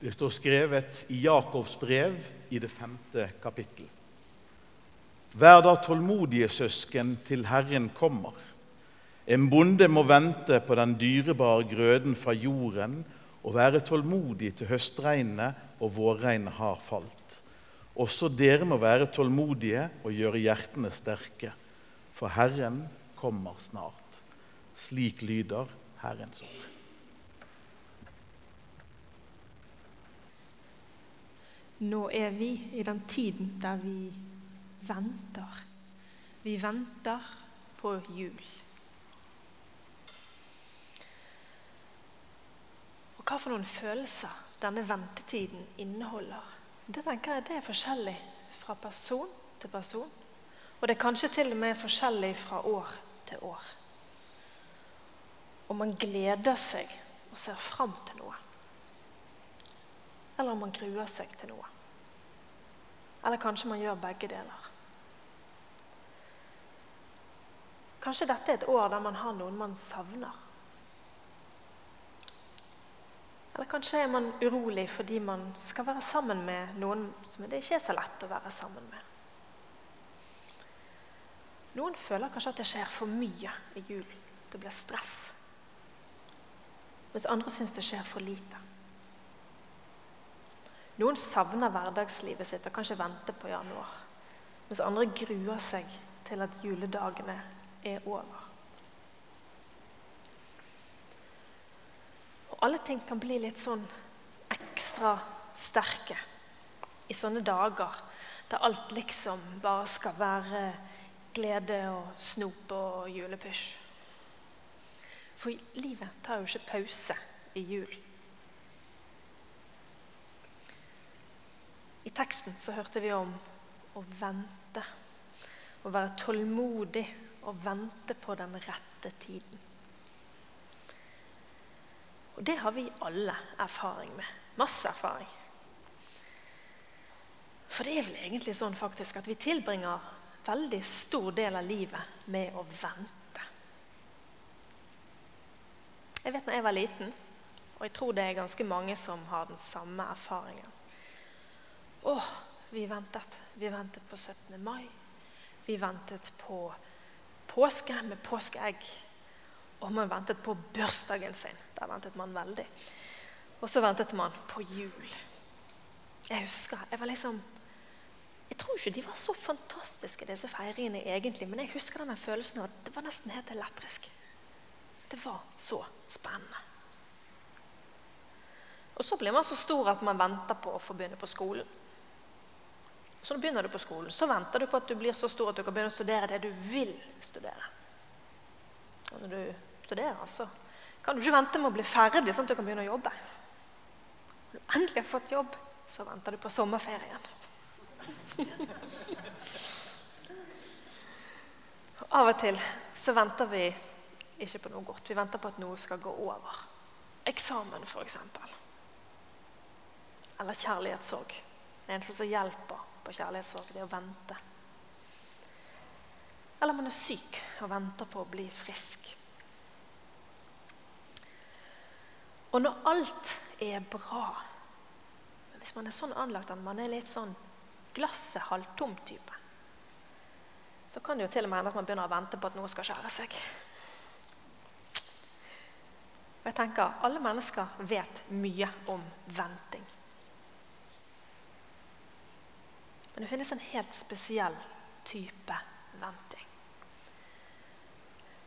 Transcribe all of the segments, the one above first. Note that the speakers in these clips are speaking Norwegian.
Det står skrevet i Jakobs brev i det femte kapittel. Vær da tålmodige, søsken, til Herren kommer. En bonde må vente på den dyrebare grøden fra jorden og være tålmodig til høstregnet og vårregnet har falt. Også dere må være tålmodige og gjøre hjertene sterke, for Herren kommer snart. Slik lyder Herrens ord. Nå er vi i den tiden der vi venter. Vi venter på jul. Og hva for noen følelser denne ventetiden inneholder, det tenker jeg det er forskjellig fra person til person. Og det er kanskje til og med forskjellig fra år til år. Og man gleder seg og ser fram til noe eller om man gruer seg til noe. Eller kanskje man gjør begge deler. Kanskje dette er et år der man har noen man savner. Eller kanskje er man urolig fordi man skal være sammen med noen som det ikke er så lett å være sammen med. Noen føler kanskje at det skjer for mye i julen. Det blir stress. Mens andre syns det skjer for lite. Noen savner hverdagslivet sitt og kan ikke vente på januar. Mens andre gruer seg til at juledagene er over. Og alle ting kan bli litt sånn ekstra sterke i sånne dager der alt liksom bare skal være glede og snop og julepysj. For livet tar jo ikke pause i julen. I teksten så hørte vi om å vente. Å være tålmodig og vente på den rette tiden. Og det har vi alle erfaring med. Masse erfaring. For det er vel egentlig sånn faktisk at vi tilbringer veldig stor del av livet med å vente. Jeg vet når jeg var liten, og jeg tror det er ganske mange som har den samme erfaringen. Å, vi ventet. Vi ventet på 17. mai. Vi ventet på påske med påskeegg. Og man ventet på bursdagen sin. Der ventet man veldig. Og så ventet man på jul. Jeg husker, jeg var liksom jeg tror ikke de var så fantastiske, disse feiringene, egentlig, men jeg husker denne følelsen av at det var nesten helt elektrisk. Det var så spennende. Og så blir man så stor at man venter på å få begynne på skolen. Så nå begynner du på skolen. Så venter du på at du blir så stor at du kan begynne å studere det du vil studere. Og når du studerer, så kan du ikke vente med å bli ferdig, sånn at du kan begynne å jobbe. Når du endelig har fått jobb, så venter du på sommerferien. av og til så venter vi ikke på noe godt. Vi venter på at noe skal gå over. Eksamen, f.eks. Eller kjærlighetssorg. Det eneste som hjelper på kjærlighetssorg, det å vente. Eller man er syk og venter på å bli frisk. Og når alt er bra Hvis man er sånn anlagt at man er litt sånn glasset halvtomt-type, så kan det jo til og med hende at man begynner å vente på at noe skal skjære seg. Og jeg tenker Alle mennesker vet mye om venting. Men det finnes en helt spesiell type venting.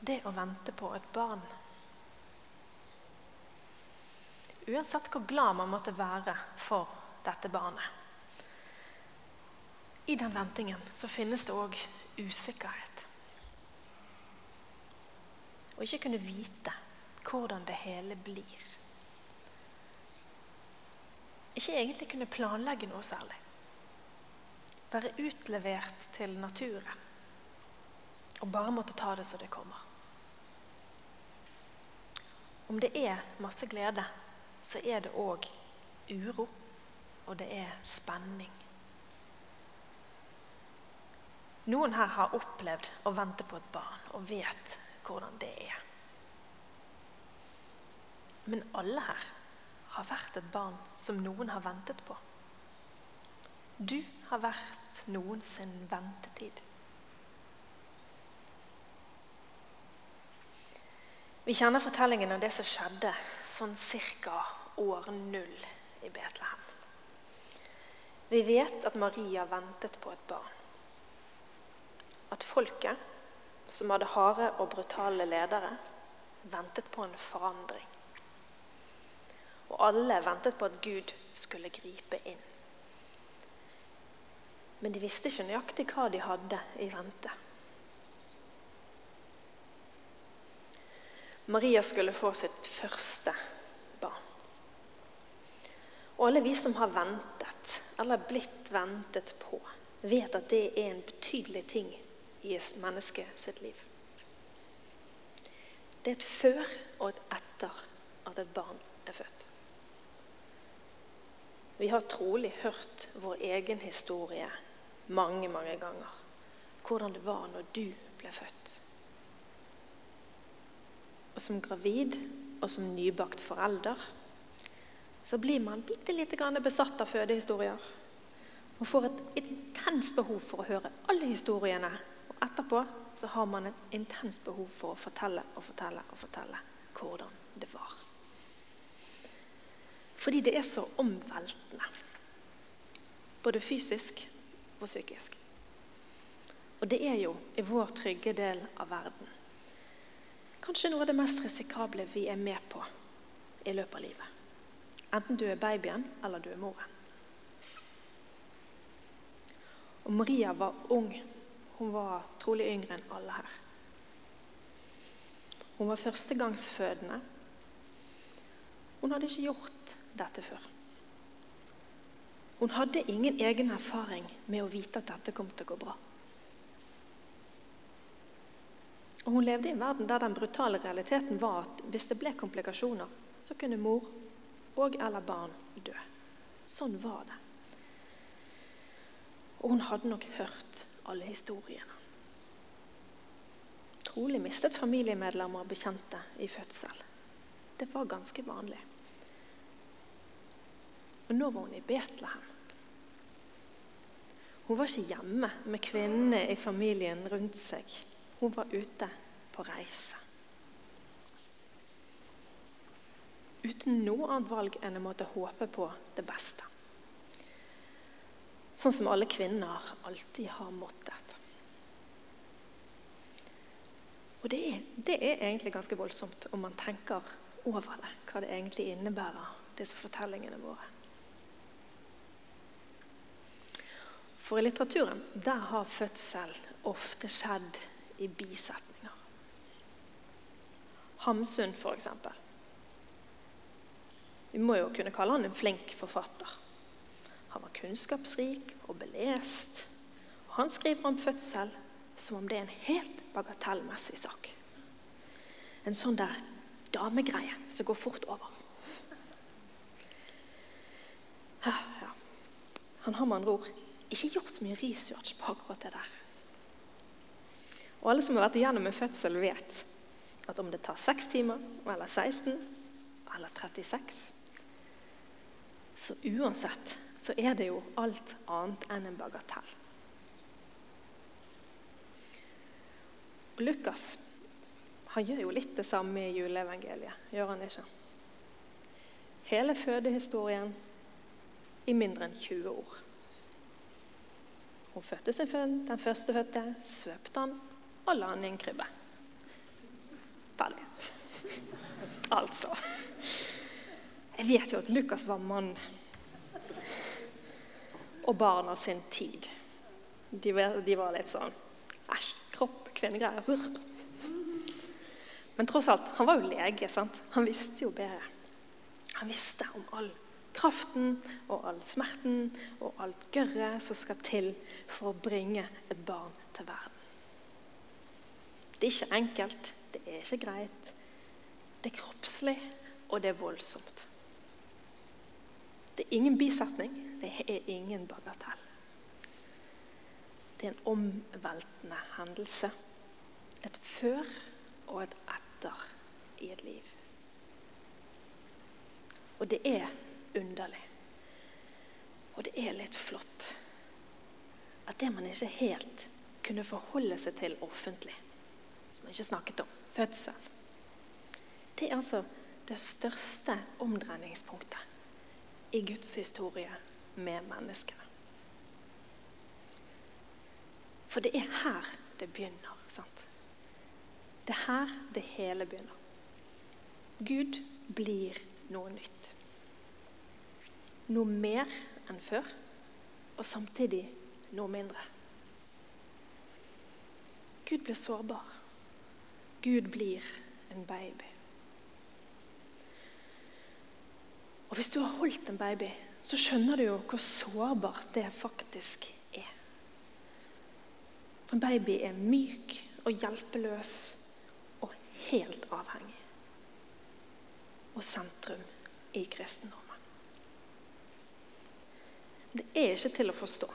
Det å vente på et barn. Uansett hvor glad man måtte være for dette barnet. I den ventingen så finnes det òg usikkerhet. Å ikke kunne vite hvordan det hele blir. Ikke egentlig kunne planlegge noe særlig være utlevert til naturen og bare måtte ta det som det kommer. Om det er masse glede, så er det òg uro, og det er spenning. Noen her har opplevd å vente på et barn og vet hvordan det er. Men alle her har vært et barn som noen har ventet på. Du har vært noen ventetid. Vi kjenner fortellingen om det som skjedde sånn ca. år null i Betlehem. Vi vet at Maria ventet på et barn. At folket, som hadde harde og brutale ledere, ventet på en forandring. Og alle ventet på at Gud skulle gripe inn. Men de visste ikke nøyaktig hva de hadde i vente. Maria skulle få sitt første barn. Og alle vi som har ventet, eller blitt ventet på, vet at det er en betydelig ting i et menneske sitt liv. Det er et før og et etter at et barn er født. Vi har trolig hørt vår egen historie mange, mange ganger. Hvordan det var når du ble født. Og som gravid og som nybakt forelder så blir man bitte lite grann besatt av fødehistorier. Man får et intenst behov for å høre alle historiene. Og etterpå så har man et intenst behov for å fortelle og fortelle og fortelle hvordan det var. Fordi det er så omveltende. Både fysisk og psykisk. Og det er jo i vår trygge del av verden kanskje noe av det mest risikable vi er med på i løpet av livet. Enten du er babyen eller du er moren. Og Maria var ung. Hun var trolig yngre enn alle her. Hun var førstegangsfødende. Hun hadde ikke gjort dette før. Hun hadde ingen egen erfaring med å vite at dette kom til å gå bra. Og Hun levde i en verden der den brutale realiteten var at hvis det ble komplikasjoner, så kunne mor og eller barn dø. Sånn var det. Og hun hadde nok hørt alle historiene. Trolig mistet familiemedlemmer og bekjente i fødsel. Det var ganske vanlig. Og nå var hun i Betlehem. Hun var ikke hjemme med kvinnene i familien rundt seg. Hun var ute på reise. Uten noe annet valg enn å måtte håpe på det beste. Sånn som alle kvinner alltid har måttet. Og det er, det er egentlig ganske voldsomt om man tenker over det, hva det egentlig innebærer, disse fortellingene våre. For i litteraturen der har fødsel ofte skjedd i bisetninger. Hamsun, f.eks. Vi må jo kunne kalle han en flink forfatter. Han var kunnskapsrik og belest. Og han skriver om fødsel som om det er en helt bagatellmessig sak. En sånn der damegreie som går fort over. Ja. Han har med andre ord ikke gjort så mye research på akkurat det der. Og alle som har vært igjennom en fødsel, vet at om det tar 6 timer, eller 16 eller 36 Så uansett så er det jo alt annet enn en bagatell. Lukas han gjør jo litt det samme i juleevangeliet, gjør han ikke? Hele fødehistorien i mindre enn 20 år. Hun fødte sin den førstefødte, svøpte han og la han i en krybbe. Ferdig. Altså Jeg vet jo at Lukas var mann. Og barn av sin tid. De var, de var litt sånn Æsj, kropp, kvinnegreier. Men tross alt, han var jo lege. sant? Han visste jo bedre. Han visste om all kraften og all smerten og alt gørret som skal til for å bringe et barn til verden. Det er ikke enkelt, det er ikke greit. Det er kroppslig, og det er voldsomt. Det er ingen bisetning, det er ingen bagatell. Det er en omveltende hendelse. Et før og et etter i et liv. Og det er underlig. Og det er litt flott at det man ikke helt kunne forholde seg til offentlig, som man ikke snakket om, fødsel, det er altså det største omdreiningspunktet i Guds historie med menneskene. For det er her det begynner. sant? Det er her det hele begynner. Gud blir noe nytt. Noe mer enn før, og samtidig noe mindre. Gud blir sårbar. Gud blir en baby. Og Hvis du har holdt en baby, så skjønner du jo hvor sårbart det faktisk er. For en baby er myk og hjelpeløs og helt avhengig. Og sentrum i kristendommen. Det er ikke til å forstå.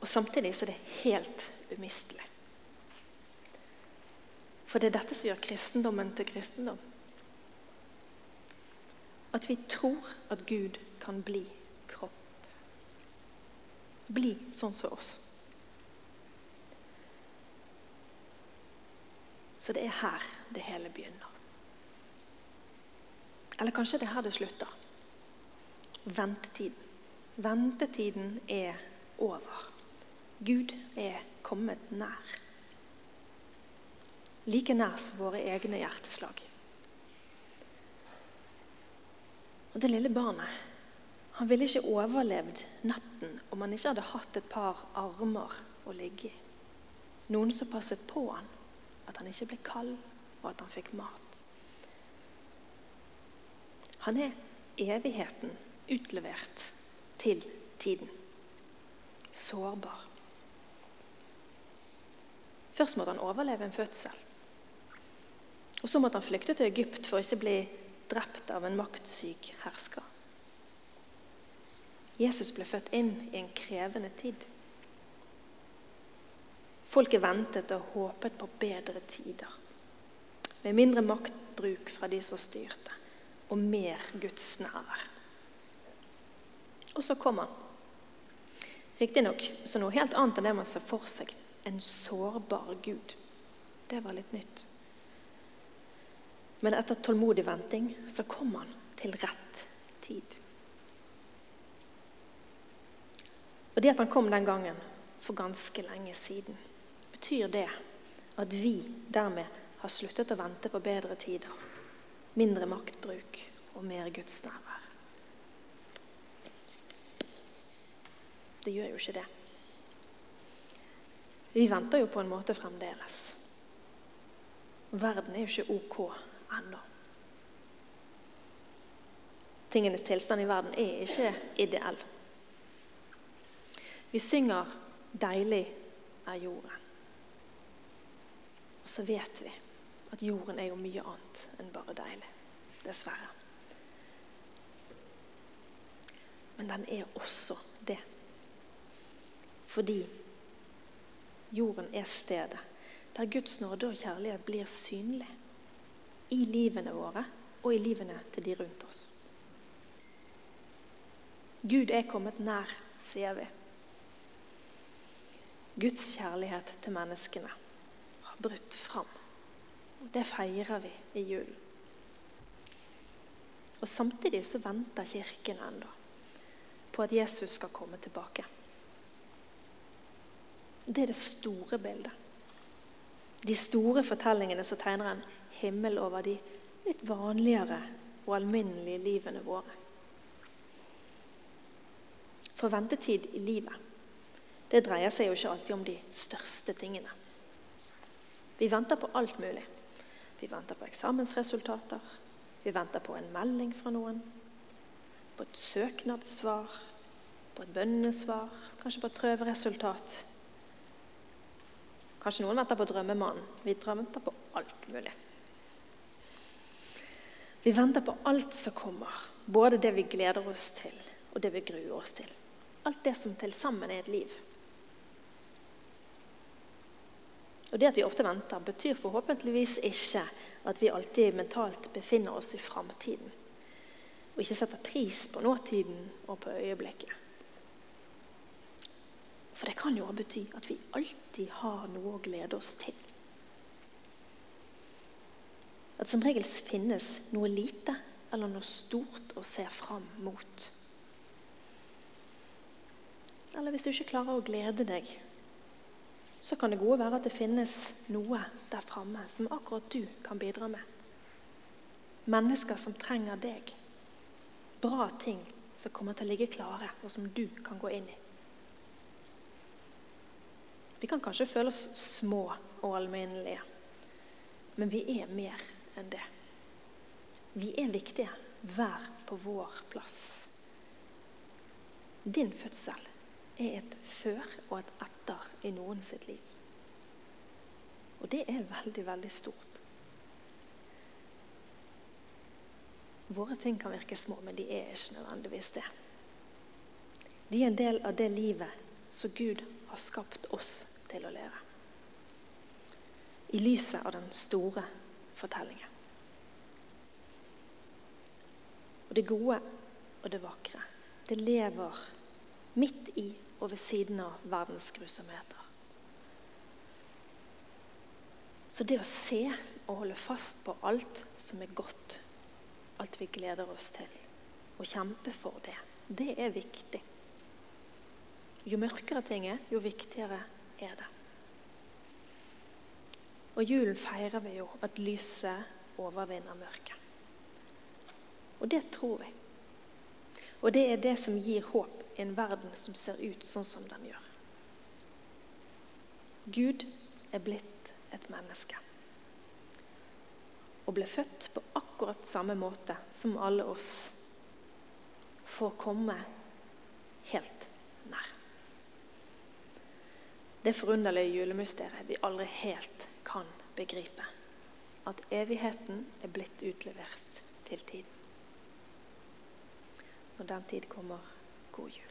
Og samtidig så er det helt umistelig. For det er dette som gjør kristendommen til kristendom. At vi tror at Gud kan bli kropp. Bli sånn som oss. Så det er her det hele begynner. Eller kanskje det er her det slutter. Ventetiden. Ventetiden er over. Gud er kommet nær. Like nær som våre egne hjerteslag. Og Det lille barnet han ville ikke overlevd natten om han ikke hadde hatt et par armer å ligge i. Noen som passet på han, at han ikke ble kald, og at han fikk mat. Han er evigheten utlevert til tiden. Sårbar. Først måtte han overleve en fødsel. Og så måtte han flykte til Egypt for å ikke bli drept av en maktsyk hersker. Jesus ble født inn i en krevende tid. Folket ventet og håpet på bedre tider. Med mindre maktbruk fra de som styrte, og mer Guds nærvær. Og så kom han. Riktignok som noe helt annet enn det man ser for seg. En sårbar Gud. Det var litt nytt. Men etter tålmodig venting så kom han til rett tid. Og Det at han kom den gangen for ganske lenge siden, betyr det at vi dermed har sluttet å vente på bedre tider, mindre maktbruk og mer Guds Det gjør jo ikke det. Vi venter jo på en måte fremdeles. Verden er jo ikke ok ennå. Tingenes tilstand i verden er ikke ideell. Vi synger 'Deilig er jorden'. Og så vet vi at jorden er jo mye annet enn bare deilig. Dessverre. Men den er også det. Fordi jorden er stedet der Guds nåde og kjærlighet blir synlig i livene våre og i livene til de rundt oss. Gud er kommet nær, sier vi. Guds kjærlighet til menneskene har brutt fram. Det feirer vi i julen. Og Samtidig så venter Kirken ennå på at Jesus skal komme tilbake. Det er det store bildet. De store fortellingene som tegner en himmel over de litt vanligere og alminnelige livene våre. For ventetid i livet det dreier seg jo ikke alltid om de største tingene. Vi venter på alt mulig. Vi venter på eksamensresultater. Vi venter på en melding fra noen. På et søknadssvar. På et bønnesvar. Kanskje på et prøveresultat. Kanskje noen venter på drømmemannen. Vi venter på alt mulig. Vi venter på alt som kommer, både det vi gleder oss til, og det vi gruer oss til. Alt det som til sammen er et liv. Og Det at vi ofte venter, betyr forhåpentligvis ikke at vi alltid mentalt befinner oss i framtiden. og ikke setter pris på nåtiden og på øyeblikket. For det kan jo bety at vi alltid har noe å glede oss til. At som regel finnes noe lite eller noe stort å se fram mot. Eller hvis du ikke klarer å glede deg, så kan det gode være at det finnes noe der framme som akkurat du kan bidra med. Mennesker som trenger deg. Bra ting som kommer til å ligge klare, og som du kan gå inn i. Vi kan kanskje føle oss små og alminnelige, men vi er mer enn det. Vi er viktige, hver på vår plass. Din fødsel er et før og et etter i noen sitt liv. Og det er veldig, veldig stort. Våre ting kan virke små, men de er ikke nødvendigvis det. De er en del av det livet som Gud har skapt oss til å leve. I lyset av den store fortellingen. Og det gode og det vakre, det lever midt i og ved siden av verdens grusomheter. Så det å se og holde fast på alt som er godt, alt vi gleder oss til, og kjempe for det, det er viktig. Jo mørkere ting er, jo viktigere er det. Og julen feirer vi jo at lyset overvinner mørket. Og det tror vi. Og det er det som gir håp i en verden som ser ut sånn som den gjør. Gud er blitt et menneske. Og ble født på akkurat samme måte som alle oss for å komme helt nær. Det forunderlige julemysteriet vi aldri helt kan begripe. At evigheten er blitt utlevert til tiden. Når den tid kommer, god jul.